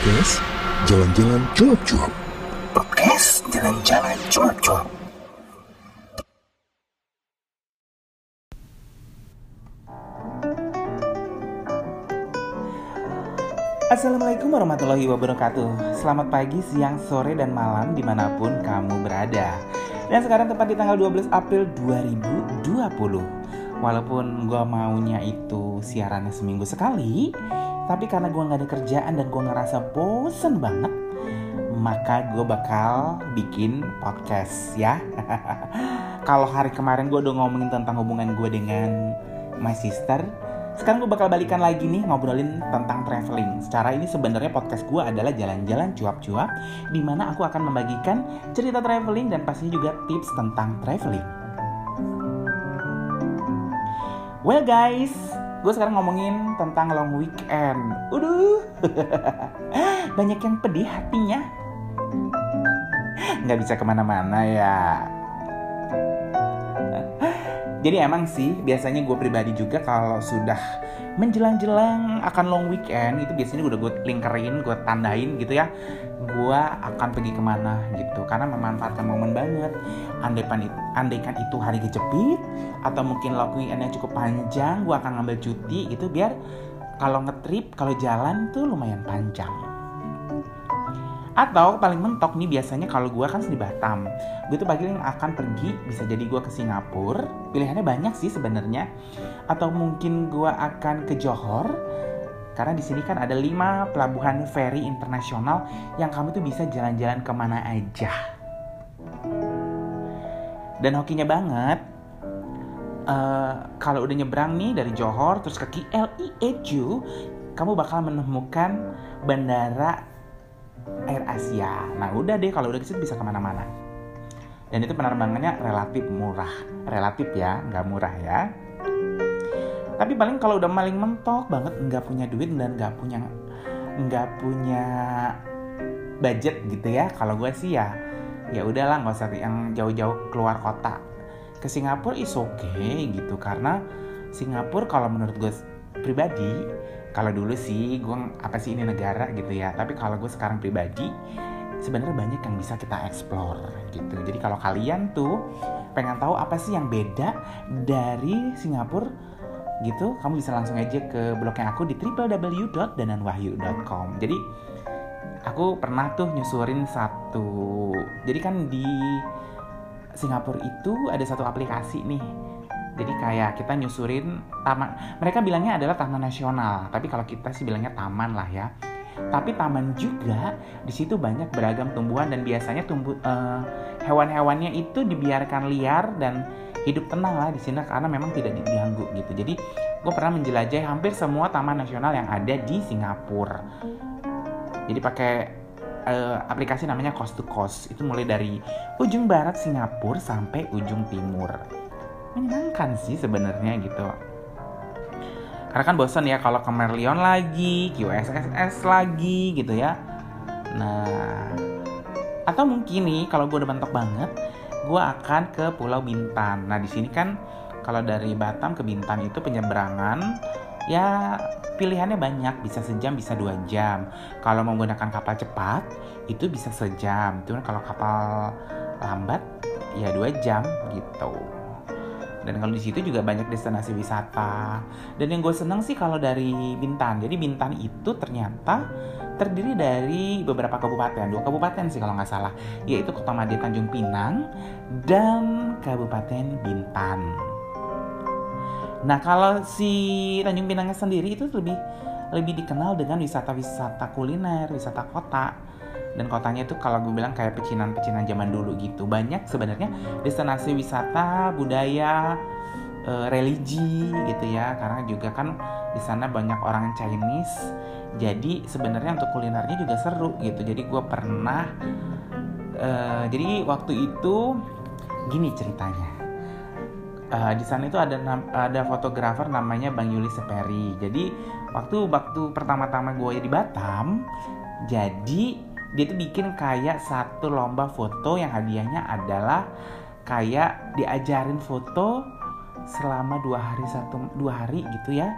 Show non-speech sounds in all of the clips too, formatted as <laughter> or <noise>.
Podcast Jalan-Jalan Cuap-Cuap. Podcast Jalan-Jalan Cuap-Cuap. Assalamualaikum warahmatullahi wabarakatuh. Selamat pagi, siang, sore, dan malam di mana pun kamu berada. Dan sekarang tepat di tanggal 12 April 2020 Walaupun gue maunya itu siarannya seminggu sekali Tapi karena gue gak ada kerjaan dan gue ngerasa bosen banget Maka gue bakal bikin podcast ya <laughs> Kalau hari kemarin gue udah ngomongin tentang hubungan gue dengan my sister sekarang gue bakal balikan lagi nih ngobrolin tentang traveling. Secara ini sebenarnya podcast gue adalah jalan-jalan cuap-cuap, di mana aku akan membagikan cerita traveling dan pastinya juga tips tentang traveling. Well guys, gue sekarang ngomongin tentang long weekend. Udah, <laughs> banyak yang pedih hatinya. Nggak bisa ke mana-mana ya. Jadi emang sih biasanya gue pribadi juga kalau sudah menjelang-jelang akan long weekend itu biasanya udah gue lingkerin, gue tandain gitu ya. Gue akan pergi ke mana gitu karena memanfaatkan momen banget. Andaikan, andaikan itu hari kejepit atau mungkin long weekendnya cukup panjang, gue akan ngambil cuti gitu biar kalau ngetrip, kalau jalan tuh lumayan panjang. Atau paling mentok nih biasanya kalau gue kan di Batam, gue tuh paling akan pergi bisa jadi gue ke Singapura. Pilihannya banyak sih sebenarnya. Atau mungkin gue akan ke Johor. Karena di sini kan ada 5 pelabuhan ferry internasional yang kamu tuh bisa jalan-jalan ke mana aja. Dan hokinya banget, uh, kalau udah nyebrang nih dari Johor terus ke KLIA kamu bakal menemukan bandara Air Asia. Nah udah deh kalau udah ke situ bisa ke mana-mana. Dan itu penerbangannya relatif murah, relatif ya, nggak murah ya. Tapi paling kalau udah maling mentok banget nggak punya duit dan nggak punya nggak punya budget gitu ya. Kalau gue sih ya ya udahlah nggak usah yang jauh-jauh keluar kota. Ke Singapura is okay gitu karena Singapura kalau menurut gue pribadi kalau dulu sih gue apa sih ini negara gitu ya tapi kalau gue sekarang pribadi sebenarnya banyak yang bisa kita explore gitu jadi kalau kalian tuh pengen tahu apa sih yang beda dari Singapura gitu kamu bisa langsung aja ke blognya aku di www.dananwahyu.com jadi aku pernah tuh nyusurin satu jadi kan di Singapura itu ada satu aplikasi nih jadi kayak kita nyusurin taman. Mereka bilangnya adalah taman nasional, tapi kalau kita sih bilangnya taman lah ya. Tapi taman juga di situ banyak beragam tumbuhan dan biasanya tumbuh uh, hewan-hewannya itu dibiarkan liar dan hidup tenang lah di sini karena memang tidak diganggu gitu. Jadi gue pernah menjelajahi hampir semua taman nasional yang ada di Singapura. Jadi pakai uh, aplikasi namanya Coast to Coast. Itu mulai dari ujung barat Singapura sampai ujung timur menyenangkan sih sebenarnya gitu karena kan bosan ya kalau ke Merlion lagi QSSS lagi gitu ya nah atau mungkin nih kalau gue udah mentok banget gue akan ke Pulau Bintan. Nah di sini kan kalau dari Batam ke Bintan itu penyeberangan ya pilihannya banyak bisa sejam bisa dua jam. Kalau menggunakan kapal cepat itu bisa sejam. Cuman kalau kapal lambat ya dua jam gitu. Dan kalau di situ juga banyak destinasi wisata. Dan yang gue seneng sih kalau dari Bintan. Jadi Bintan itu ternyata terdiri dari beberapa kabupaten dua kabupaten sih kalau nggak salah yaitu Kota Madia Tanjung Pinang dan Kabupaten Bintan. Nah kalau si Tanjung Pinangnya sendiri itu lebih lebih dikenal dengan wisata-wisata kuliner, wisata kota. Dan kotanya itu kalau gue bilang kayak pecinan-pecinan zaman dulu gitu. Banyak sebenarnya destinasi wisata budaya e, religi gitu ya. Karena juga kan di sana banyak orang Chinese. Jadi sebenarnya untuk kulinernya juga seru gitu. Jadi gue pernah e, jadi waktu itu gini ceritanya. Uh, di sana itu ada ada fotografer namanya Bang Yuli Seperi. Jadi waktu waktu pertama-tama gue di Batam, jadi dia tuh bikin kayak satu lomba foto yang hadiahnya adalah kayak diajarin foto selama dua hari satu dua hari gitu ya.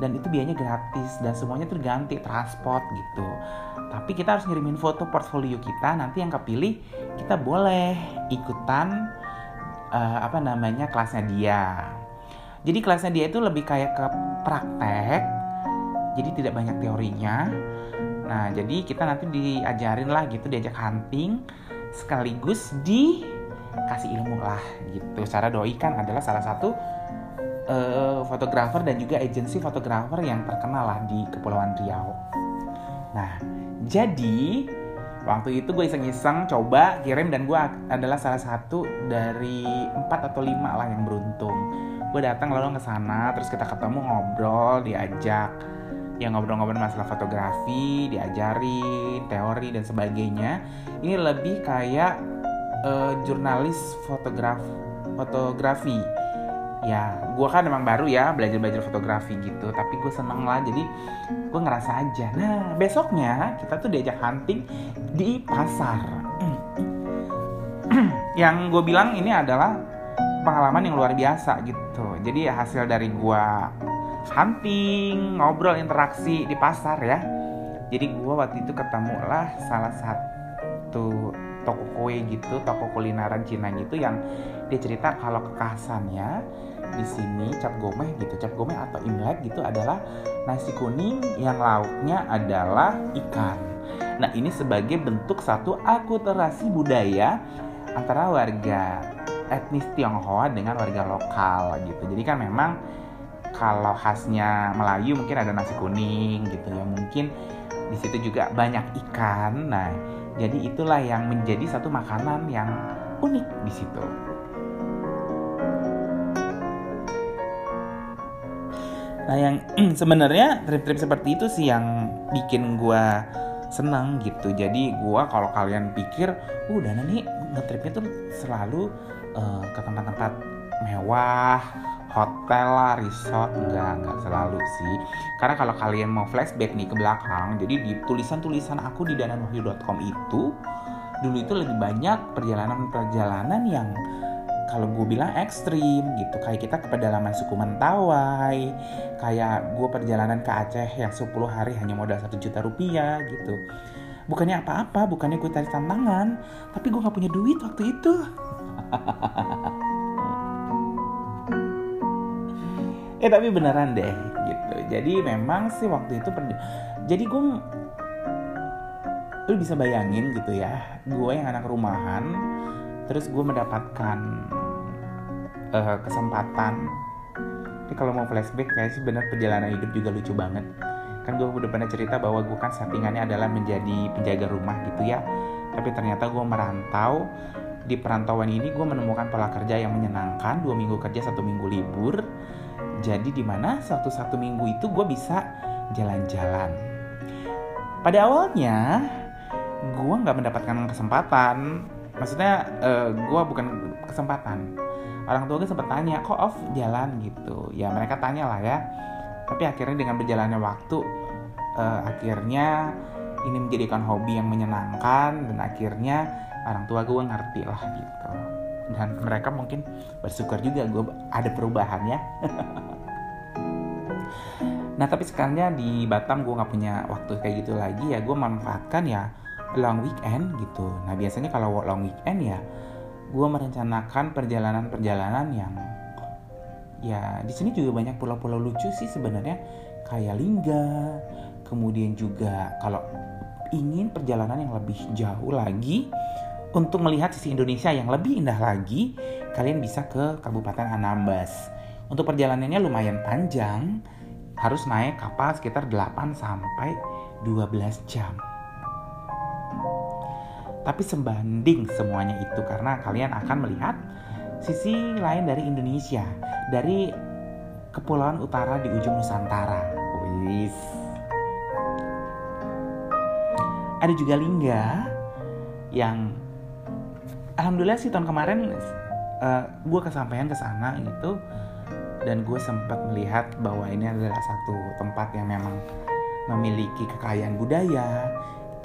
Dan itu biayanya gratis dan semuanya terganti transport gitu. Tapi kita harus ngirimin foto portfolio kita nanti yang kepilih kita boleh ikutan uh, apa namanya kelasnya dia. Jadi kelasnya dia itu lebih kayak ke praktek jadi tidak banyak teorinya. Nah jadi kita nanti diajarin lah gitu diajak hunting sekaligus dikasih ilmu lah gitu cara doi kan adalah salah satu uh, fotografer dan juga agensi fotografer yang terkenal lah di Kepulauan Riau. Nah, jadi waktu itu gue iseng-iseng coba kirim dan gue adalah salah satu dari empat atau lima lah yang beruntung. Gue datang lalu ke sana, terus kita ketemu ngobrol, diajak ya ngobrol-ngobrol masalah fotografi, diajarin teori dan sebagainya. Ini lebih kayak uh, jurnalis fotograf fotografi. Ya gue kan emang baru ya belajar belajar fotografi gitu tapi gue seneng lah jadi gue ngerasa aja. Nah besoknya kita tuh diajak hunting di pasar. <clears throat> Yang gue bilang ini adalah pengalaman yang luar biasa gitu. Jadi hasil dari gue hunting ngobrol interaksi di pasar ya. Jadi gue waktu itu ketemu lah salah satu toko kue gitu toko kulineran Cina gitu yang dia cerita kalau kekhasannya di sini cap gomeh gitu cap gomeh atau imlek gitu adalah nasi kuning yang lauknya adalah ikan. Nah ini sebagai bentuk satu akulturasi budaya antara warga etnis Tionghoa dengan warga lokal gitu. Jadi kan memang kalau khasnya Melayu mungkin ada nasi kuning gitu ya mungkin di situ juga banyak ikan. Nah jadi itulah yang menjadi satu makanan yang unik di situ. Nah yang <clears throat> sebenarnya trip-trip seperti itu sih yang bikin gue senang gitu. Jadi gue kalau kalian pikir, uh Dana nih ngetripnya tuh selalu uh, ke tempat-tempat mewah, hotel lah, resort, enggak, enggak selalu sih. Karena kalau kalian mau flashback nih ke belakang, jadi di tulisan-tulisan aku di dananwahyu.com itu, dulu itu lebih banyak perjalanan-perjalanan yang kalau gue bilang ekstrim gitu. Kayak kita ke pedalaman suku Mentawai kayak gue perjalanan ke Aceh yang 10 hari hanya modal satu juta rupiah gitu. Bukannya apa-apa bukannya gue cari tantangan tapi gue nggak punya duit waktu itu <laughs> eh tapi beneran deh gitu. Jadi memang sih waktu itu jadi gue lu bisa bayangin gitu ya gue yang anak rumahan terus gue mendapatkan uh, kesempatan. Ini kalau mau flashback kayak bener perjalanan hidup juga lucu banget. Kan gue udah pernah cerita bahwa gue kan settingannya adalah menjadi penjaga rumah gitu ya. Tapi ternyata gue merantau. Di perantauan ini gue menemukan pola kerja yang menyenangkan dua minggu kerja satu minggu libur jadi di mana satu satu minggu itu gue bisa jalan-jalan. Pada awalnya gue nggak mendapatkan kesempatan. Maksudnya uh, eh, gue bukan kesempatan. Orang tua gue sempat tanya kok off jalan? Gitu. Ya mereka tanya lah ya. Tapi akhirnya dengan berjalannya waktu uh, akhirnya ini menjadikan hobi yang menyenangkan dan akhirnya orang tua gue ngerti lah gitu dan mereka mungkin bersyukur juga gue ada perubahan ya <laughs> nah tapi sekarangnya di Batam gue nggak punya waktu kayak gitu lagi ya. Gue manfaatkan ya long weekend gitu. Nah biasanya kalau long weekend ya gue merencanakan perjalanan-perjalanan yang ya di sini juga banyak pulau-pulau lucu sih sebenarnya. Kayak Lingga kemudian juga kalau ingin perjalanan yang lebih jauh lagi untuk melihat sisi Indonesia yang lebih indah lagi kalian bisa ke Kabupaten Anambas untuk perjalanannya lumayan panjang harus naik kapal sekitar 8 sampai 12 jam tapi sebanding semuanya itu karena kalian akan melihat sisi lain dari Indonesia, dari kepulauan utara di ujung Nusantara. Wis. Ada juga Lingga yang alhamdulillah sih tahun kemarin uh, eh, gue kesampaian ke sana gitu dan gue sempat melihat bahwa ini adalah satu tempat yang memang memiliki kekayaan budaya,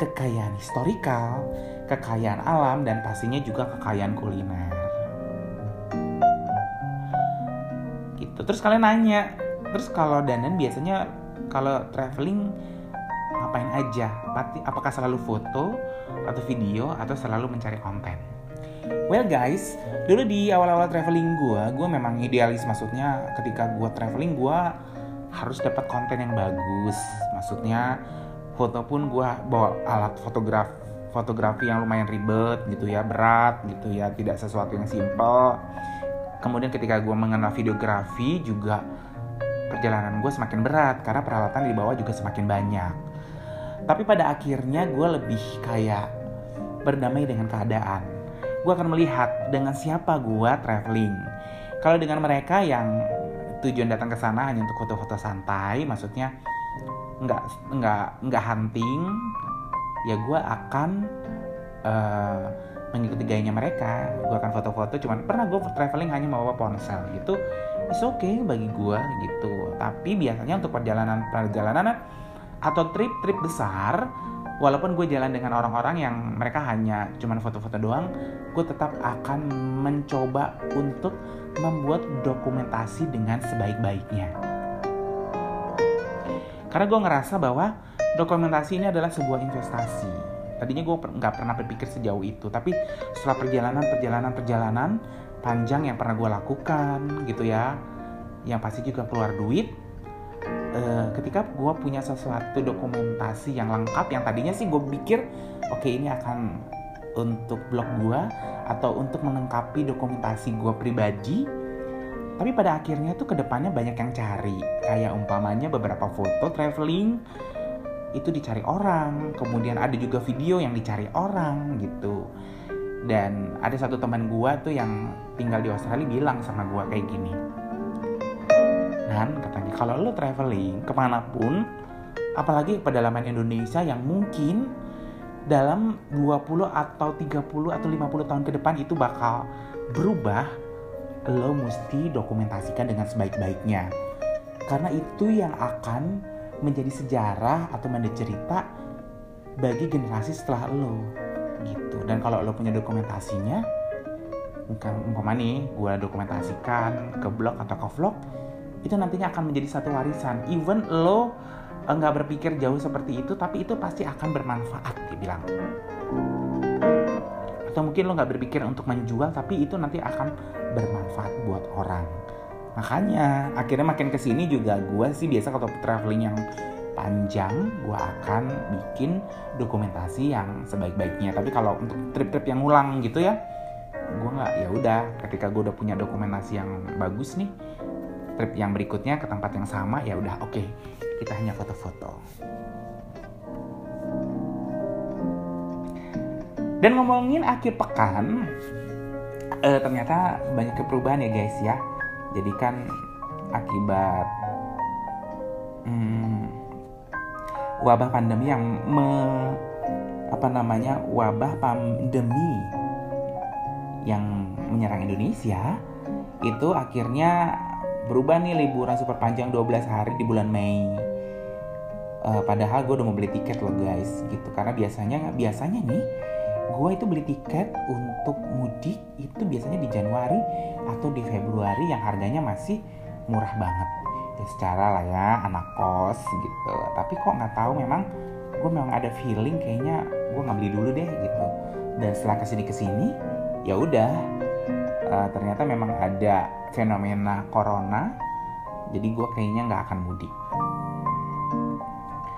kekayaan historikal, kekayaan alam, dan pastinya juga kekayaan kuliner. Gitu. Terus kalian nanya, terus kalau dandan biasanya kalau traveling ngapain aja apakah selalu foto atau video atau selalu mencari konten Well guys, dulu di awal-awal traveling gue, gue memang idealis maksudnya ketika gue traveling gue harus dapat konten yang bagus. Maksudnya foto pun gue bawa alat fotograf fotografi yang lumayan ribet gitu ya, berat gitu ya, tidak sesuatu yang simple. Kemudian ketika gue mengenal videografi juga perjalanan gue semakin berat karena peralatan di bawah juga semakin banyak. Tapi pada akhirnya gue lebih kayak berdamai dengan keadaan. Gue akan melihat dengan siapa gue traveling. Kalau dengan mereka yang tujuan datang ke sana hanya untuk foto-foto santai, maksudnya nggak nggak nggak hunting, ya gue akan uh, mengikuti gayanya mereka. Gue akan foto-foto. Cuman pernah gue traveling hanya membawa ponsel gitu. It's okay bagi gue gitu. Tapi biasanya untuk perjalanan perjalanan atau trip-trip besar walaupun gue jalan dengan orang-orang yang mereka hanya cuman foto-foto doang gue tetap akan mencoba untuk membuat dokumentasi dengan sebaik-baiknya. Karena gue ngerasa bahwa dokumentasi ini adalah sebuah investasi. Tadinya gue nggak pernah berpikir sejauh itu tapi setelah perjalanan perjalanan perjalanan panjang yang pernah gue lakukan gitu ya yang pasti juga keluar duit uh, ketika gue punya sesuatu dokumentasi yang lengkap yang tadinya sih gue pikir oke okay, ini akan untuk blog gue atau untuk melengkapi dokumentasi gue pribadi tapi pada akhirnya tuh ke depannya banyak yang cari. Kayak umpamanya beberapa foto traveling itu dicari orang. Kemudian ada juga video yang dicari orang gitu. Dan ada satu teman gue tuh yang tinggal di Australia bilang sama gue kayak gini kan katanya kalau lo traveling ke mana pun apalagi pedalaman Indonesia yang mungkin dalam 20 atau 30 atau 50 tahun ke depan itu bakal berubah lo mesti dokumentasikan dengan sebaik-baiknya. Karena itu yang akan menjadi sejarah atau menjadi cerita bagi generasi setelah lo gitu. Dan kalau lo punya dokumentasinya umpama nih gue dokumentasikan ke blog atau ke vlog itu nantinya akan menjadi satu warisan. Even lo eh, nggak berpikir jauh seperti itu tapi itu pasti akan bermanfaat dia bilang. Atau mungkin lo nggak berpikir untuk menjual tapi itu nanti akan bermanfaat buat orang. Makanya akhirnya makin ke sini juga gue sih biasa kalau traveling yang panjang gue akan bikin dokumentasi yang sebaik-baiknya. Tapi kalau untuk trip-trip yang ulang gitu ya gue nggak ya udah ketika gue udah punya dokumentasi yang bagus nih trip yang berikutnya ke tempat yang sama ya udah oke. Okay, kita hanya foto-foto. Dan ngomongin akhir pekan uh, ternyata banyak perubahan ya guys ya. Jadi kan akibat hmm, wabah pandemi yang me, apa namanya wabah pandemi yang menyerang Indonesia itu akhirnya berubah nih liburan super panjang 12 hari di bulan Mei. Uh, padahal gue udah mau beli tiket loh guys gitu. Karena biasanya biasanya nih gue itu beli tiket untuk mudik itu biasanya di Januari atau di Februari yang harganya masih murah banget. Ya secara lah ya anak kos gitu. Tapi kok nggak tahu memang gue memang ada feeling kayaknya gue nggak beli dulu deh gitu. Dan setelah ke sini ke sini ya udah. Uh, ternyata memang ada fenomena corona jadi gue kayaknya nggak akan mudik.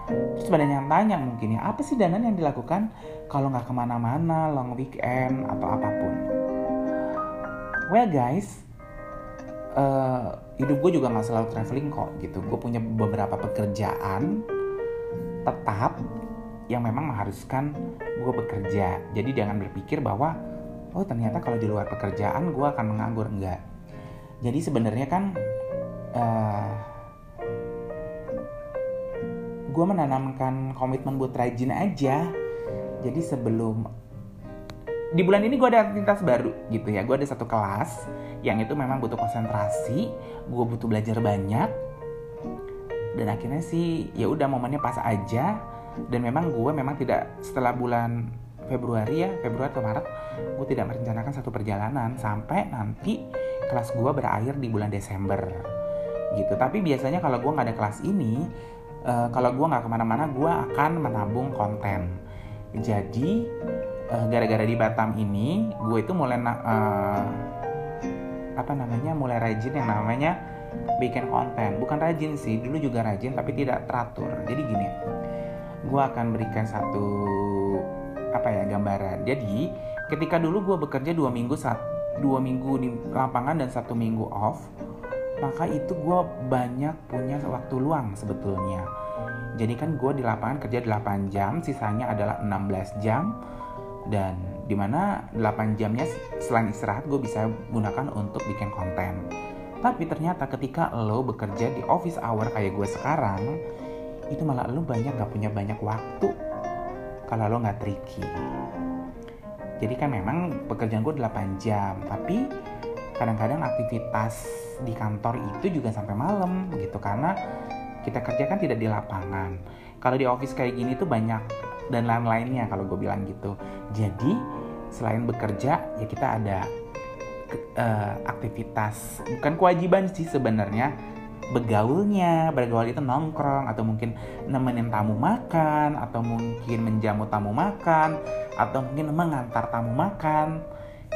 Terus yang tanya mungkin ya apa sih dana yang dilakukan kalau nggak ke mana-mana long weekend atau apa pun? Well guys uh, hidup gue juga nggak selalu traveling kok gitu. Gue punya beberapa pekerjaan tetap yang memang mengharuskan gue bekerja. Jadi jangan berpikir bahwa oh ternyata kalau di luar pekerjaan gue akan menganggur. Enggak jadi sebenarnya kan uh, eh, gue menanamkan komitmen buat rajin aja. Jadi sebelum di bulan ini gue ada aktivitas baru gitu ya. Gue ada satu kelas yang itu memang butuh konsentrasi gue butuh belajar banyak. Dan akhirnya sih ya udah momennya pas aja. Dan memang gue memang tidak setelah bulan Februari ya Februari atau Maret gue tidak merencanakan satu perjalanan. Sampai nanti kelas gue berakhir di bulan Desember gitu. Tapi biasanya kalau gue nggak ada kelas ini uh, kalau gue nggak ke mana-mana gue akan menabung konten. Jadi uh, gara-gara di Batam ini gue itu mulai uh, apa namanya mulai rajin yang namanya bikin konten. Bukan rajin sih dulu juga rajin tapi tidak teratur. Jadi gini gue akan berikan satu apa ya gambaran. Jadi ketika dulu gue bekerja dua minggu saat dua minggu di lapangan dan satu minggu off maka itu gue banyak punya waktu luang sebetulnya. Jadi kan gue di lapangan kerja 8 jam sisanya adalah 16 jam. Dan di mana 8 jamnya selain istirahat gue bisa gunakan untuk bikin konten. Tapi ternyata ketika lo bekerja di office hour kayak gue sekarang itu malah lo banyak gak punya banyak waktu. Kalau lo nggak tricky jadi kan memang pekerjaan gue 8 jam tapi kadang-kadang aktivitas di kantor itu juga sampai malam gitu karena kita kerja kan tidak di lapangan. Kalau di office kayak gini tuh banyak dan lain-lainnya kalau gue bilang gitu. Jadi selain bekerja ya kita ada uh, aktivitas. Bukan kewajiban sih sebenarnya begaulnya bergaul itu nongkrong atau mungkin nemenin tamu makan atau mungkin menjamu tamu makan atau mungkin mengantar tamu makan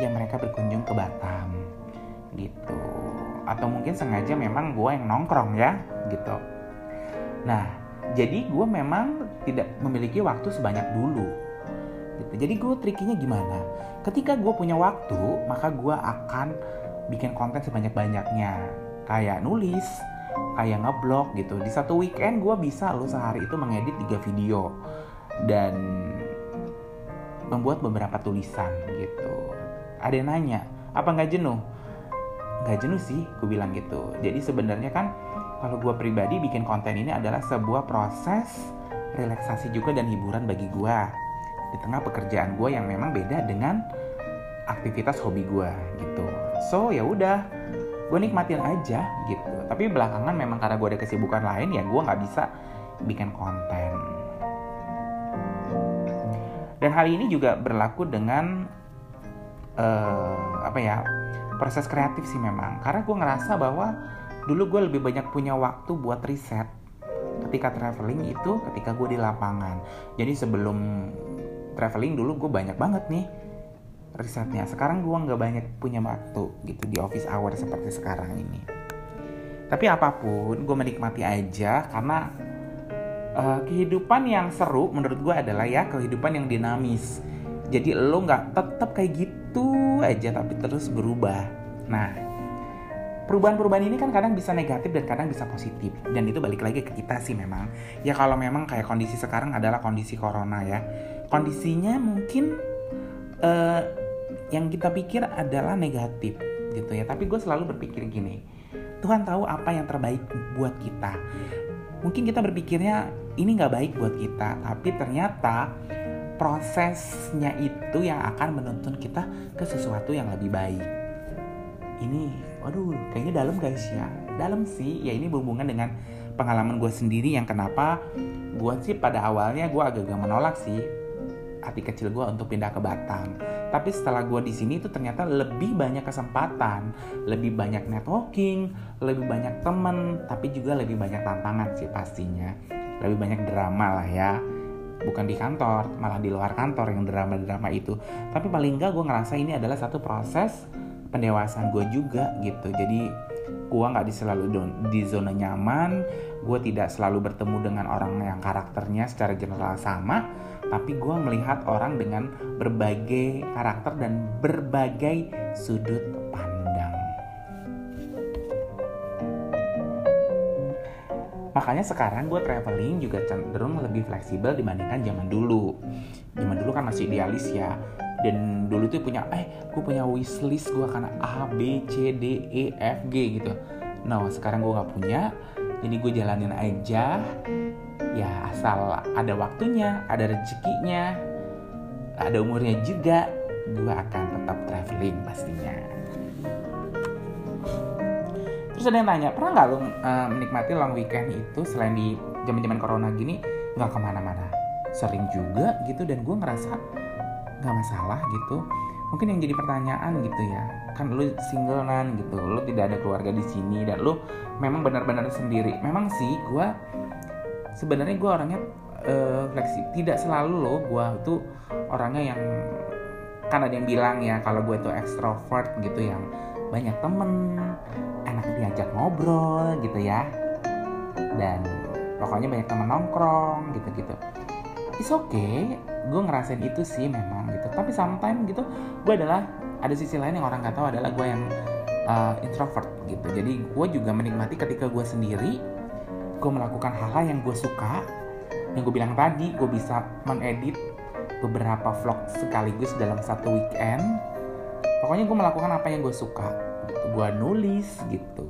yang mereka berkunjung ke Batam gitu. Atau mungkin sengaja memang gue yang nongkrong ya gitu. Nah jadi gue memang tidak memiliki waktu sebanyak dulu gitu. jadi gue trikinya gimana? Ketika gue punya waktu maka gue akan bikin konten sebanyak-banyaknya. Kayak nulis kayak ngeblog gitu. Di satu weekend gue bisa lo sehari itu mengedit tiga video. Dan membuat beberapa tulisan gitu. Ada yang nanya apa nggak jenuh? Nggak jenuh sih gue bilang gitu. Jadi sebenarnya kan kalau gue pribadi bikin konten ini adalah sebuah proses relaksasi juga dan hiburan bagi gue di tengah pekerjaan gue yang memang beda dengan aktivitas hobi gue gitu. So ya udah gue nikmatin aja gitu. Tapi belakangan memang karena gue ada kesibukan lain ya gue nggak bisa bikin konten. Dan hal ini juga berlaku dengan uh, apa ya proses kreatif sih memang. Karena gue ngerasa bahwa dulu gue lebih banyak punya waktu buat riset ketika traveling itu ketika gue di lapangan. Jadi sebelum traveling dulu gue banyak banget nih risetnya. Sekarang gue nggak banyak punya waktu gitu di office hour seperti sekarang ini. Tapi apa pun gue menikmati aja karena uh, kehidupan yang seru menurut gue adalah ya kehidupan yang dinamis. Jadi lo nggak tetap kayak gitu aja tapi terus berubah. Nah perubahan-perubahan ini kan kadang bisa negatif dan kadang bisa positif. Dan itu balik lagi ke kita sih memang. Ya kalau memang kayak kondisi sekarang adalah kondisi corona ya. Kondisinya mungkin uh, yang kita pikir adalah negatif gitu ya tapi gue selalu berpikir gini Tuhan tahu apa yang terbaik buat kita mungkin kita berpikirnya ini nggak baik buat kita tapi ternyata prosesnya itu yang akan menuntun kita ke sesuatu yang lebih baik. Ini, waduh, kayaknya dalam guys ya. Dalam sih, ya ini berhubungan dengan pengalaman gue sendiri yang kenapa gue sih pada awalnya gue agak-agak menolak sih hati kecil gue untuk pindah ke Batam. Tapi setelah gue di sini itu ternyata lebih banyak kesempatan, lebih banyak networking, lebih banyak temen, tapi juga lebih banyak tantangan sih pastinya. Lebih banyak drama lah ya bukan di kantor malah di luar kantor yang drama-drama itu tapi paling enggak gue ngerasa ini adalah satu proses pendewasaan gue juga gitu jadi gue nggak di selalu di zona nyaman gue tidak selalu bertemu dengan orang yang karakternya secara general sama tapi gue melihat orang dengan berbagai karakter dan berbagai sudut Makanya sekarang gue traveling juga cenderung lebih fleksibel dibandingkan zaman dulu. Zaman dulu kan masih idealis ya. Dan dulu tuh punya, eh gue punya wishlist gue karena A, B, C, D, E, F, G gitu. Nah sekarang gue gak punya, jadi gue jalanin aja. Ya asal ada waktunya, ada rezekinya, ada umurnya juga, gue akan tetap traveling pastinya. Terus ada yang tanya, pernah nggak lo uh, menikmati long weekend itu selain di zaman-zaman corona gini nggak ke mana-mana? Sering juga gitu dan gue ngerasa nggak masalah gitu. mungkin yang jadi pertanyaan gitu ya kan lu single nan gitu lu tidak ada keluarga di sini dan lu memang benar-benar sendiri memang sih gue sebenarnya gue orangnya uh, fleksi tidak selalu loh gue tuh orangnya yang kan ada yang bilang ya kalau gue tuh ekstrovert gitu yang banyak temen enak diajak ngobrol gitu ya dan pokoknya banyak temen nongkrong gitu-gitu. It's okay gue ngerasain itu sih memang gitu tapi sometimes gitu gue adalah ada sisi lain yang orang nggak tahu adalah gue yang uh, introvert gitu. Jadi gue juga menikmati ketika gue sendiri gue melakukan hal-hal yang gue suka yang gue bilang tadi gue bisa mengedit beberapa vlog sekaligus dalam satu weekend. Pokoknya gue melakukan apa yang gue suka gitu. Gue nulis gitu.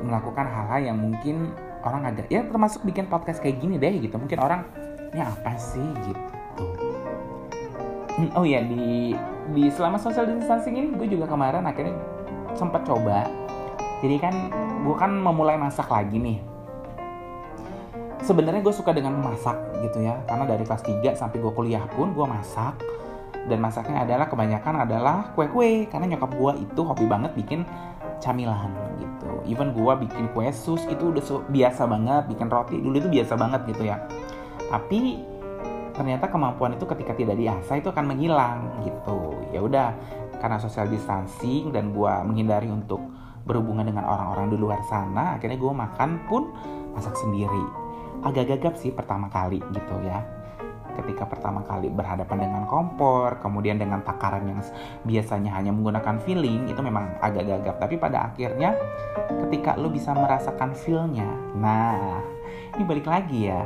Melakukan hal-hal yang mungkin orang agak ya termasuk bikin podcast kayak gini deh gitu. Mungkin orang ini apa sih? Gitu. Hmm, oh ya di di selama social distancing ini gue juga kemarin akhirnya sempat coba jadi kan gue kan memulai masak lagi nih. Sebenarnya gue suka dengan masak gitu ya. Karena dari kelas 3 sampai gue kuliah pun gue masak. Dan masaknya adalah kebanyakan adalah kue-kue. Karena nyokap gue itu hobi banget bikin camilan gitu. Even gue bikin kue sus itu udah biasa banget. Bikin roti dulu itu biasa banget gitu ya. Tapi ternyata kemampuan itu ketika tidak diasah itu akan menghilang gitu. Ya udah karena social distancing dan gue menghindari untuk berhubungan dengan orang-orang di luar sana akhirnya gue makan pun masak sendiri. Agak gagap sih pertama kali gitu ya. Ketika pertama kali berhadapan dengan kompor, kemudian dengan takaran yang biasanya hanya menggunakan feeling, itu memang agak gagap. Tapi pada akhirnya ketika lo bisa merasakan feelnya, nah ini balik lagi ya,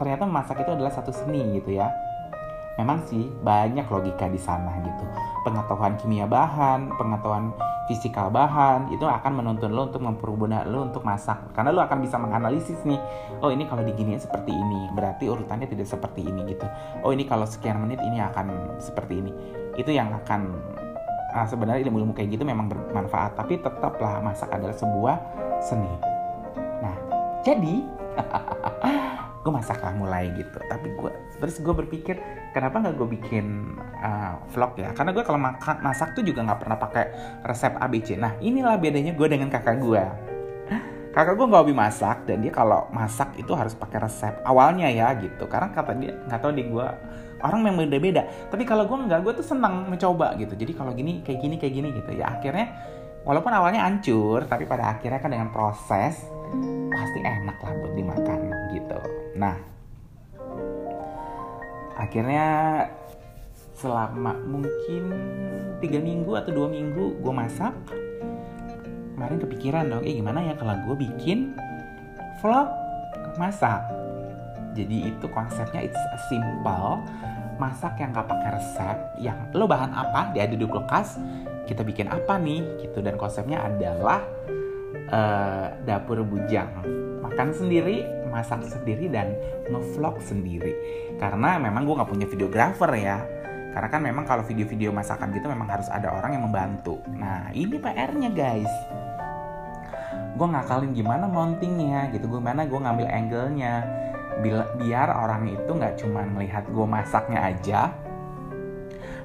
ternyata memasak itu adalah satu seni gitu ya memang sih banyak logika di sana gitu. Pengetahuan kimia bahan pengetahuan fisikal bahan itu akan menuntun lo untuk mempermudah lo untuk masak. Karena lo akan bisa menganalisis nih oh ini kalau diginiin seperti ini berarti urutannya tidak seperti ini gitu. Oh ini kalau sekian menit ini akan seperti ini. Itu yang akan nah, sebenarnya ilmu-ilmu kayak gitu memang bermanfaat tapi tetaplah masak adalah sebuah seni. Nah jadi <laughs> gue masak lah mulai gitu. Tapi gue terus gue berpikir kenapa nggak gue bikin uh, vlog ya? Karena gue kalau makan masak tuh juga nggak pernah pakai resep ABC nah inilah bedanya gue dengan kakak gue kakak gue nggak hobi masak dan dia kalau masak itu harus pakai resep awalnya ya gitu. Karena kata dia nggak tahu di gue orang yang beda-beda. Tapi kalau gue nggak gue tuh senang mencoba gitu. Jadi kalau gini kayak gini kayak gini gitu. Ya akhirnya walaupun awalnya hancur tapi pada akhirnya kan dengan proses pasti enak lah buat dimakan gitu. Nah akhirnya selama mungkin tiga minggu atau dua minggu gue masak kemarin kepikiran dong eh gimana ya kalau gue bikin vlog masak? Jadi itu konsepnya it's simple masak yang gak pakai resep yang lo bahan apa dia ada di kulkas kita bikin apa nih gitu. Dan konsepnya adalah uh, dapur bujang. Makan sendiri masak sendiri dan ngevlog sendiri. Karena memang gue nggak punya videographer ya. Karena kan memang kalau video-video masakan gitu memang harus ada orang yang membantu. Nah ini PR-nya guys. Gue ngakalin gimana mountingnya gitu gimana gue ngambil angle-nya. Biar orang itu nggak cuma melihat gue masaknya aja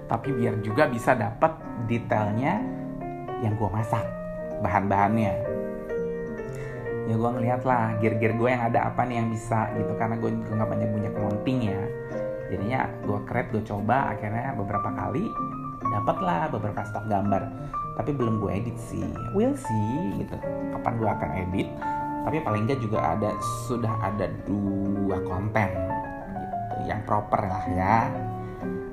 tapi biar juga bisa dapat detailnya yang gue masak bahan-bahannya ya gue ngeliat lah gear-gear gue yang ada apa nih yang bisa gitu. Karena gue juga nggak banyak punya mounting ya. Jadinya gue create gue coba akhirnya beberapa kali dapat lah beberapa stok gambar. Tapi belum gue edit sih. Will see gitu kapan gue akan edit. Tapi paling nggak juga ada sudah ada dua konten gitu yang proper lah ya.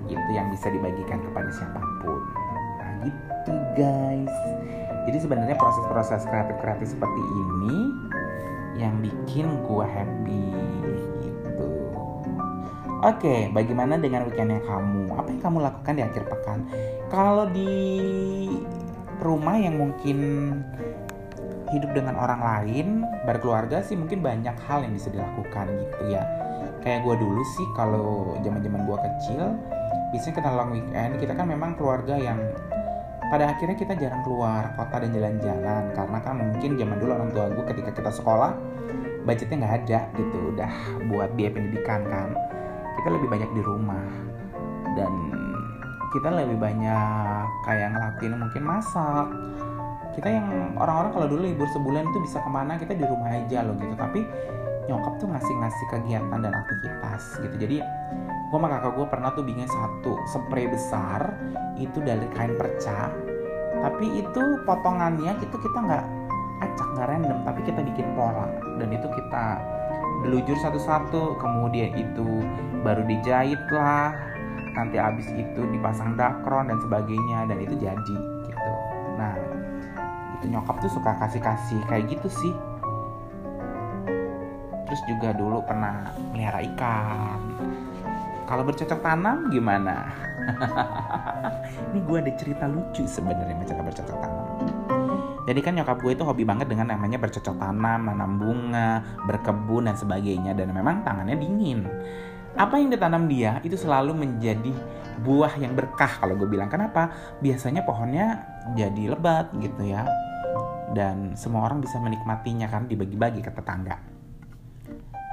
Gitu yang bisa dibagikan kepada siapa pun. Nah gitu guys jadi sebenarnya proses-proses kreatif-kreatif seperti ini yang bikin gue happy gitu. Oke, bagaimana dengan weekendnya kamu? Apa yang kamu lakukan di akhir pekan? Kalau di rumah yang mungkin hidup dengan orang lain, berkeluarga sih mungkin banyak hal yang bisa dilakukan gitu ya. Kayak gue dulu sih kalau zaman-zaman gue kecil, biasanya kita long weekend kita kan memang keluarga yang pada akhirnya kita jarang keluar kota dan jalan-jalan karena kan mungkin zaman dulu orang tua gue ketika kita sekolah budgetnya nggak ada gitu udah buat biaya pendidikan kan. Kita lebih banyak di rumah dan kita lebih banyak kayak ngelakuin mungkin masak. Kita yang orang-orang kalau dulu libur sebulan itu bisa ke mana kita di rumah aja loh gitu. Tapi nyokap tuh ngasih-ngasih kegiatan dan aktivitas gitu. Jadi gue sama kakak gue pernah tuh bikin satu spray besar itu dari kain perca. Tapi itu potongannya itu kita nggak acak nggak random tapi kita bikin pola. Dan itu kita delujur satu-satu kemudian itu baru dijahit lah nanti abis itu dipasang dakron dan sebagainya dan itu jadi gitu. Nah itu nyokap tuh suka kasih-kasih kayak gitu sih terus juga dulu pernah melihara ikan. Kalau bercocok tanam gimana? <laughs> Ini gue ada cerita lucu sebenarnya masalah bercocok tanam. Jadi kan nyokap gue itu hobi banget dengan namanya bercocok tanam, nanam bunga, berkebun dan sebagainya. Dan memang tangannya dingin. Apa yang ditanam dia itu selalu menjadi buah yang berkah kalau gue bilang. Kenapa? Biasanya pohonnya jadi lebat gitu ya. Dan semua orang bisa menikmatinya kan dibagi-bagi ke tetangga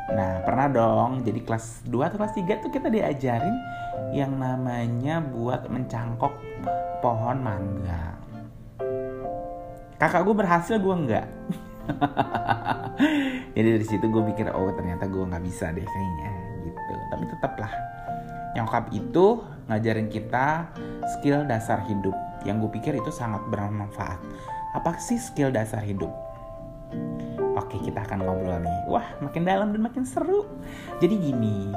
nah pernah dong. Jadi kelas 2 atau kelas 3 tuh kita diajarin yang namanya buat mencangkok pohon mangga. Kakak gue berhasil gue enggak. <laughs> Jadi dari situ gue pikir oh ternyata gue nggak bisa deh kayaknya gitu. Tapi tetaplah. Nyokap itu ngajarin kita skill dasar hidup. Yang gue pikir itu sangat bermanfaat. Apa sih skill dasar hidup Oke kita akan ngobrol nih Wah makin dalam dan makin seru Jadi gini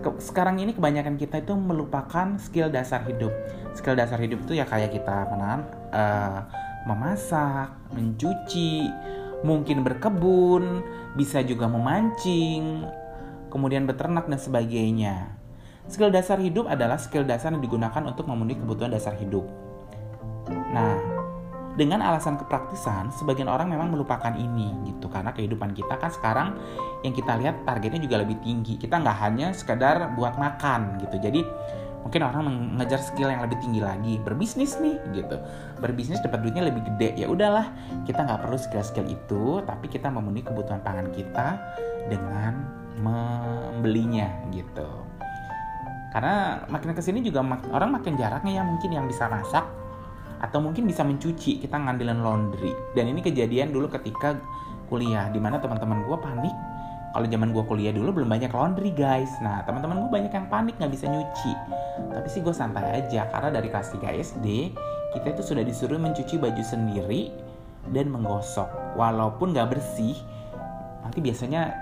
ke, Sekarang ini kebanyakan kita itu melupakan skill dasar hidup Skill dasar hidup itu ya kayak kita menahan uh, Memasak, mencuci, mungkin berkebun Bisa juga memancing kemudian beternak dan sebagainya. Skill dasar hidup adalah skill dasar yang digunakan untuk memenuhi kebutuhan dasar hidup. Nah, dengan alasan kepraktisan, sebagian orang memang melupakan ini gitu. Karena kehidupan kita kan sekarang yang kita lihat targetnya juga lebih tinggi. Kita nggak hanya sekedar buat makan gitu. Jadi mungkin orang mengejar skill yang lebih tinggi lagi. Berbisnis nih gitu. Berbisnis dapat duitnya lebih gede. Ya udahlah kita nggak perlu skill-skill itu tapi kita memenuhi kebutuhan pangan kita dengan membelinya gitu. Karena makin ke sini juga orang makin jaraknya ya mungkin yang bisa masak atau mungkin bisa mencuci kita ngambilin laundry. Dan ini kejadian dulu ketika kuliah di mana teman-teman gue panik. Kalau zaman gue kuliah dulu belum banyak laundry guys. Nah teman-teman gue banyak yang panik nggak bisa nyuci. Tapi sih gue santai aja karena dari kelas 3 SD kita itu sudah disuruh mencuci baju sendiri dan menggosok. Walaupun nggak bersih nanti biasanya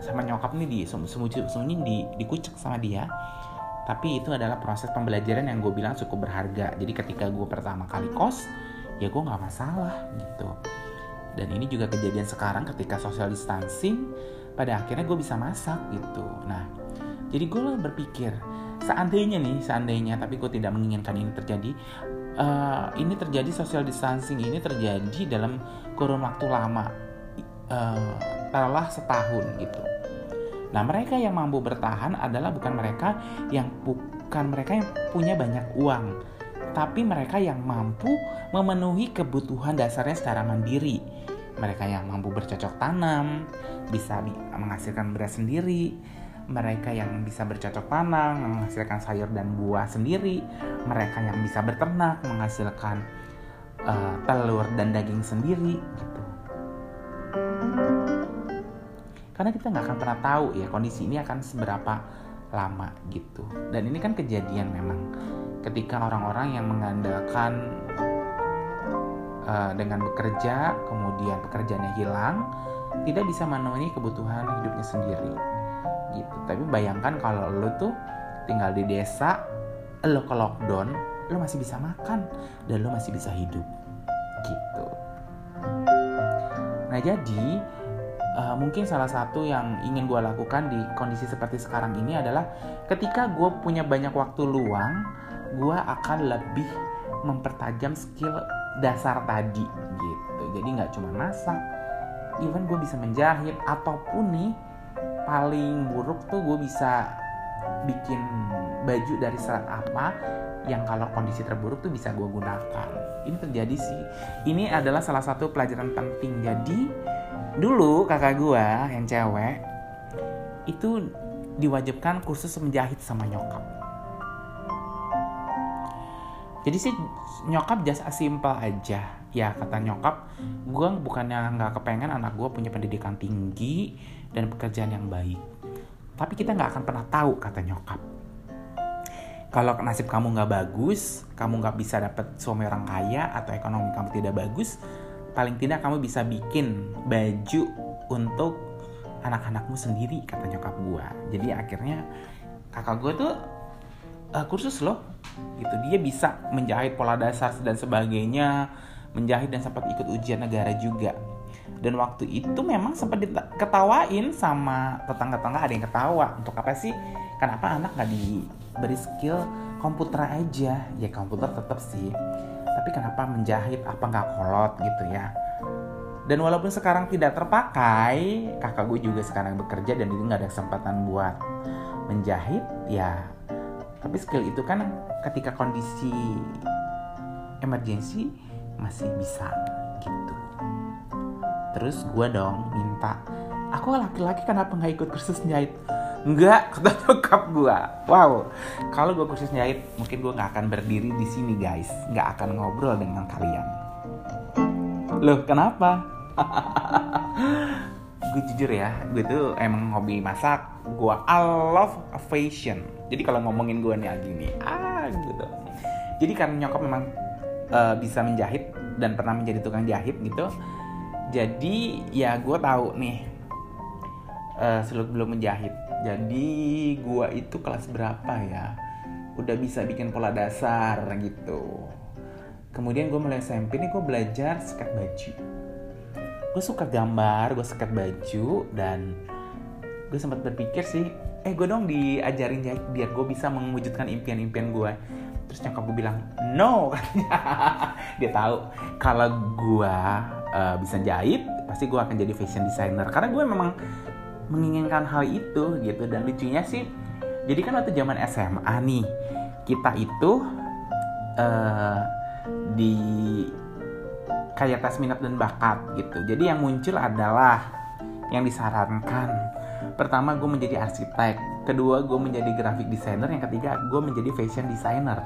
sama nyokap nih di sembunyi di dikucek sama dia tapi itu adalah proses pembelajaran yang gue bilang cukup berharga. Jadi ketika gue pertama kali kos ya gue nggak masalah gitu. Dan ini juga kejadian sekarang ketika social distancing pada akhirnya gue bisa masak gitu. Nah jadi gue berpikir seandainya nih seandainya tapi gue tidak menginginkan ini terjadi uh, ini terjadi social distancing ini terjadi dalam kurun waktu lama uh, taruhlah setahun gitu. Nah, mereka yang mampu bertahan adalah bukan mereka yang bukan mereka yang punya banyak uang, tapi mereka yang mampu memenuhi kebutuhan dasarnya secara mandiri. Mereka yang mampu bercocok tanam, bisa menghasilkan beras sendiri, mereka yang bisa bercocok tanam, menghasilkan sayur dan buah sendiri, mereka yang bisa berternak, menghasilkan uh, telur dan daging sendiri, gitu karena kita nggak akan pernah tahu ya kondisi ini akan seberapa lama gitu. Dan ini kan kejadian memang. Ketika orang-orang yang mengandalkan uh, dengan bekerja kemudian pekerjaannya hilang tidak bisa memenuhi kebutuhan hidupnya sendiri. Gitu. Tapi bayangkan kalau lo tuh tinggal di desa lo ke lockdown lo masih bisa makan dan lo masih bisa hidup. Gitu. Nah jadi uh, mungkin salah satu yang ingin gue lakukan di kondisi seperti sekarang ini adalah ketika gue punya banyak waktu luang gue akan lebih mempertajam skill dasar tadi gitu. Jadi nggak cuma masak even gue bisa menjahit ataupun nih paling buruk tuh gue bisa bikin baju dari serat apa yang kalau kondisi terburuk tuh bisa gue gunakan. Ini terjadi sih. Ini adalah salah satu pelajaran penting. Jadi dulu kakak gua yang cewek itu diwajibkan kursus menjahit sama nyokap. Jadi sih nyokap just as simple aja. Ya kata nyokap gue bukannya nggak kepengen anak gue punya pendidikan tinggi dan pekerjaan yang baik. Tapi kita nggak akan pernah tahu kata nyokap. Kalau nasib kamu nggak bagus kamu nggak bisa dapat suami orang kaya atau ekonomi kamu tidak bagus paling tidak kamu bisa bikin baju untuk anak-anakmu sendiri kata nyokap gue jadi akhirnya kakak gue tuh uh, kursus loh. Gitu. Dia bisa menjahit pola dasar dan sebagainya menjahit dan sempat ikut ujian negara juga. Dan waktu itu memang sempat diketawain sama tetangga-tetangga ada yang ketawa. Untuk apa sih? Kenapa anak nggak diberi skill komputer aja? Ya komputer tetap sih tapi kenapa menjahit? Apa nggak kolot gitu ya? Dan walaupun sekarang tidak terpakai kakak gue juga sekarang bekerja dan ini nggak ada kesempatan buat menjahit ya. Tapi skill itu kan ketika kondisi emergency masih bisa gitu. Terus gue dong minta aku laki-laki kenapa nggak ikut kursus jahit Enggak, <laughs> kata nyokap gue. Wow, kalau gue kursus jahit, mungkin gue nggak akan berdiri di sini guys, nggak akan ngobrol dengan kalian. Loh, kenapa? <laughs> gue jujur ya, gue tuh emang hobi masak. Gue I love fashion jadi kalau ngomongin gue nih gini ah gitu jadi karena nyokap memang uh, bisa menjahit dan pernah menjadi tukang jahit gitu jadi ya gue tahu nih uh, seluk belum menjahit jadi gue itu kelas berapa ya? Udah bisa bikin pola dasar gitu. Kemudian gue mulai SMP nih gue belajar sekat baju. Gue suka gambar gue sekat baju dan gue sempat berpikir sih eh gue dong diajarin jahit biar gue bisa mewujudkan impian-impian gue terus nyokap gue bilang no. Katanya <laughs> dia tahu kalau gue uh, bisa jahit pasti gue akan jadi fashion designer. Karena gue memang menginginkan hal itu gitu. Dan lucunya sih jadi kan waktu zaman SMA nih kita itu uh, di kayak tes minat dan bakat gitu. Jadi yang muncul adalah yang disarankan. Pertama gue menjadi arsitek. Kedua gue menjadi graphic designer. Yang ketiga gue menjadi fashion designer.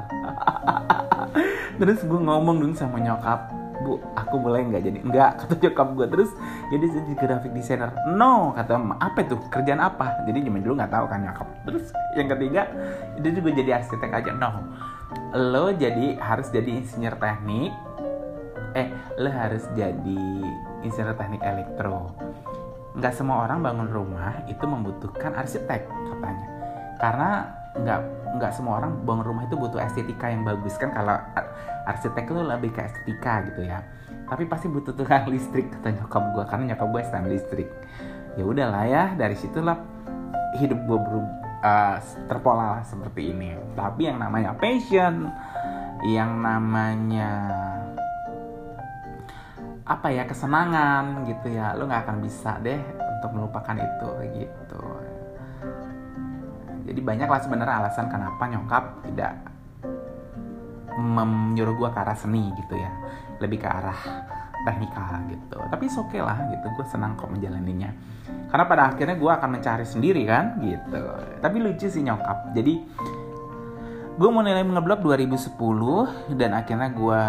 <laughs> Terus gue ngomong dong sama nyokap bu aku boleh nggak jadi? Nggak <laughs> kata nyokap gue terus jadi jadi graphic designer no kata apa itu? Kerjaan apa? Jadi zaman dulu nggak tahu kan nyokap. Terus yang ketiga itu juga jadi arsitek aja. No lo jadi harus jadi insinyur teknik. Eh lo harus jadi insinyur teknik elektro. Nggak semua orang bangun rumah itu membutuhkan arsitek katanya. Karena nggak nggak semua orang bangun rumah itu butuh estetika yang bagus kan. Kalau arsitek itu lebih ke estetika gitu ya. Tapi pasti butuh tukang <laughs> listrik kata nyokap gue karena nyokap gue stand listrik. Ya udahlah ya dari situlah hidup gue uh, terpola seperti ini. Tapi yang namanya passion yang namanya apa ya kesenangan gitu ya lo nggak akan bisa deh untuk melupakan itu gitu. Jadi banyak lah sebenarnya alasan kenapa nyokap tidak menyuruh gue ke arah seni gitu ya. Lebih ke arah teknikal gitu. Tapi oke okay lah gitu gue senang kok menjalaninya. Karena pada akhirnya gue akan mencari sendiri kan gitu. Tapi lucu sih nyokap. Jadi gue mulai ngeblog 2010 dan akhirnya gue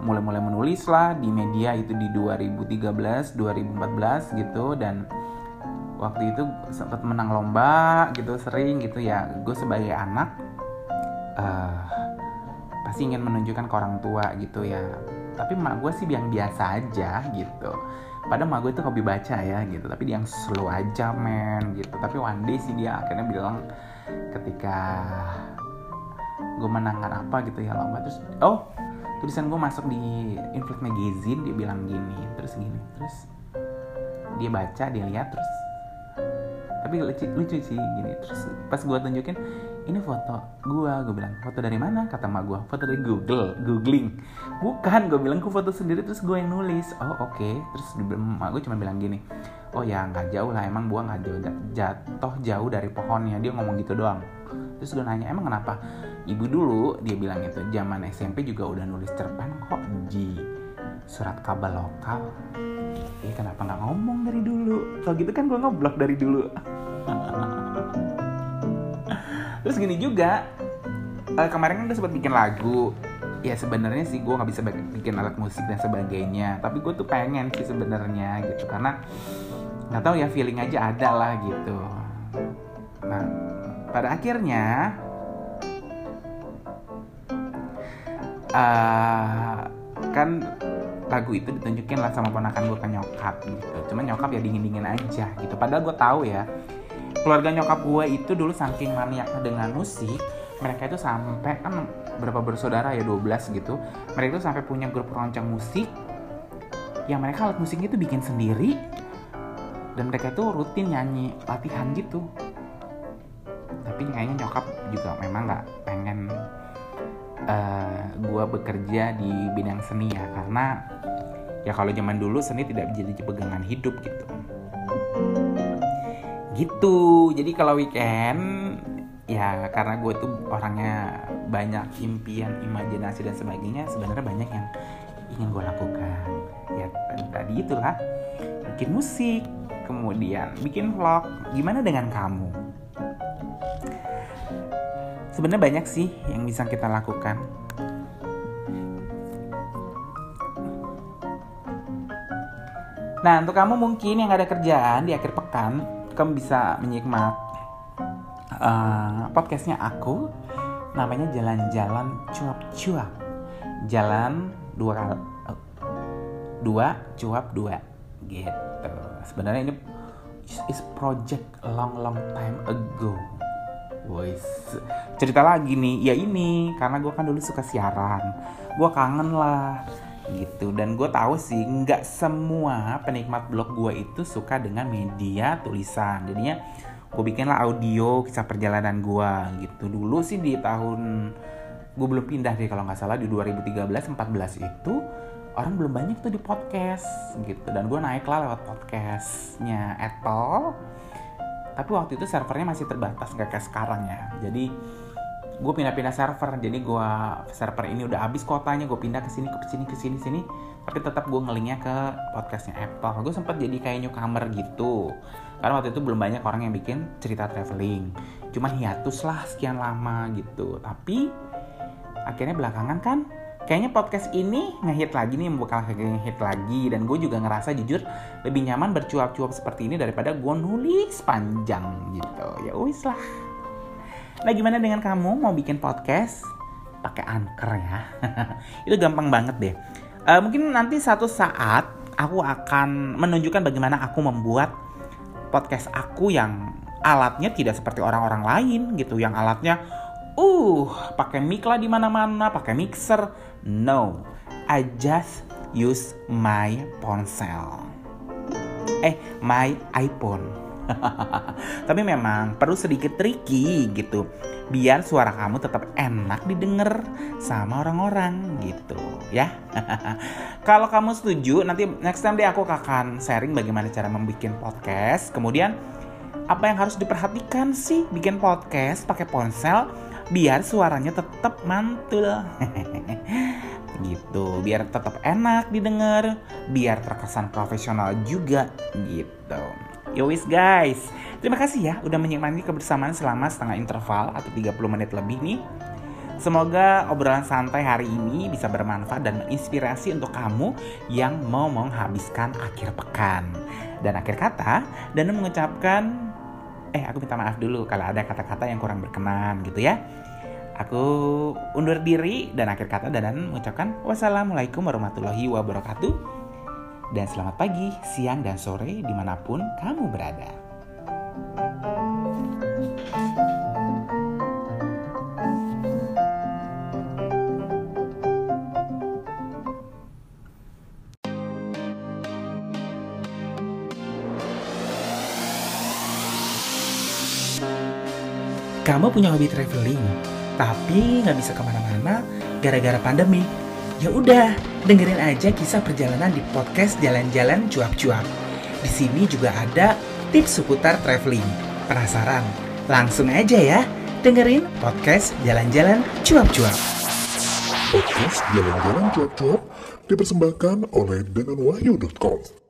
mulai-mulai menulis lah di media itu di 2013 2014 gitu. Dan waktu itu sempat menang lomba gitu sering gitu ya. Gue sebagai anak uh, pasti ingin menunjukkan ke orang tua gitu ya. Tapi mak gue sih yang biasa aja gitu. Padahal mak gue itu hobi baca ya gitu. Tapi dia yang slow aja men gitu. Tapi one day sih dia akhirnya bilang ketika gue menangkan apa gitu ya lomba terus oh tulisan gue masuk di Inflict Magazine dia bilang gini. Terus gini terus dia baca dia lihat terus tapi lucu, lucu sih gini. Terus pas gue tunjukin ini foto gue gue bilang foto dari mana? Kata mak gue foto dari Google googling. Bukan gue bilang gue foto sendiri. Terus gue yang nulis. Oh oke. Okay. terus mak gue cuma bilang gini oh ya nggak jauh lah. Emang buah nggak jauh jatuh jauh dari pohonnya. Dia ngomong gitu doang. Terus gue nanya emang kenapa? Ibu dulu dia bilang itu zaman SMP juga udah nulis cerpen kok di surat kabar lokal. Eh kenapa nggak ngomong dari dulu? Kalau gitu kan gue ngeblok dari dulu <laughs> terus gini juga uh, kemarin kan gue sempat bikin lagu. Ya sebenarnya sih gue nggak bisa bikin alat musik dan sebagainya. Tapi gue tuh pengen sih sebenarnya gitu karena nggak tahu ya feeling aja ada lah gitu. Nah pada akhirnya uh, kan lagu itu ditunjukin lah sama ponakan gue ke nyokap gitu. Cuman nyokap ya dingin dingin aja gitu. Padahal gue tahu ya keluarga nyokap gue itu dulu saking maniaknya dengan musik mereka itu sampai kan berapa bersaudara ya 12 gitu. Mereka itu sampai punya grup perancang musik yang mereka alat musiknya itu bikin sendiri. Dan mereka itu rutin nyanyi latihan gitu. Tapi kayaknya nyokap juga memang nggak pengen uh, eh, gue bekerja di bidang seni ya. Karena ya kalau zaman dulu seni tidak menjadi pegangan hidup gitu gitu. Jadi kalau weekend ya karena gue tuh orangnya banyak impian imajinasi dan sebagainya sebenarnya banyak yang ingin gue lakukan. Ya tadi itulah. Bikin musik kemudian bikin vlog. Gimana dengan kamu? Sebenarnya banyak sih yang bisa kita lakukan. Nah, untuk kamu mungkin yang ada kerjaan di akhir pekan, kamu bisa menyikmat uh, podcastnya aku. Namanya Jalan-Jalan Cuap-Cuap. Jalan dua dua cuap dua gitu. Sebenarnya ini is project long long time ago. Boys, cerita lagi nih, ya ini karena gue kan dulu suka siaran, gue kangen lah gitu. Dan gue tahu sih nggak semua penikmat blog gue itu suka dengan media tulisan. Jadinya gue bikinlah audio kisah perjalanan gue gitu. Dulu sih di tahun gue belum pindah deh kalau nggak salah di 2013 14 itu orang belum banyak tuh di podcast gitu. Dan gue naik lah lewat podcastnya Apple. Tapi waktu itu servernya masih terbatas nggak kayak sekarang ya. Jadi gue pindah-pindah server jadi gue server ini udah habis kotanya gue pindah ke sini ke sini ke sini sini. Tapi tetap gue ngelinknya ke podcastnya Apple gue sempat jadi kayak newcomer gitu. Karena waktu itu belum banyak orang yang bikin cerita traveling. Cuman hiatus lah sekian lama gitu. Tapi akhirnya belakangan kan kayaknya podcast ini ngehit lagi nih bakal ngehit lagi. Dan gue juga ngerasa jujur lebih nyaman bercuap-cuap seperti ini daripada gue nulis panjang gitu. Ya wis lah Nah gimana dengan kamu mau bikin podcast pakai Anchor ya? <laughs> itu gampang banget deh. Uh, mungkin nanti satu saat aku akan menunjukkan bagaimana aku membuat podcast aku yang alatnya tidak seperti orang-orang lain gitu, yang alatnya uh pakai mic lah di mana-mana, pakai mixer. No, I just use my ponsel. Eh, my iPhone <laughs> Tapi memang perlu sedikit tricky gitu biar suara kamu tetap enak didengar sama orang-orang gitu ya. <laughs> Kalau kamu setuju nanti next time deh aku akan sharing bagaimana cara membuat podcast. Kemudian apa yang harus diperhatikan sih bikin podcast pakai ponsel biar suaranya tetap mantul. <laughs> gitu biar tetap enak didengar biar terkesan profesional juga gitu Yowis guys, terima kasih ya udah menikmati kebersamaan selama setengah interval atau 30 menit lebih nih. Semoga obrolan santai hari ini bisa bermanfaat dan menginspirasi untuk kamu yang mau menghabiskan akhir pekan. Dan akhir kata, dan mengucapkan, eh aku minta maaf dulu kalau ada kata-kata yang kurang berkenan gitu ya. Aku undur diri dan akhir kata dan mengucapkan wassalamualaikum warahmatullahi wabarakatuh dan selamat pagi, siang, dan sore di mana pun kamu berada. Kamu punya hobi traveling, tapi nggak bisa ke mana-mana gara-gara pandemi. Ya udah, dengerin aja kisah perjalanan di podcast Jalan-Jalan Cuap-Cuap. Di sini juga ada tips seputar traveling. Penasaran? Langsung aja ya, dengerin podcast Jalan-Jalan Cuap-Cuap. Podcast Jalan-Jalan Cuap-Cuap dipersembahkan oleh denganwahyu.com.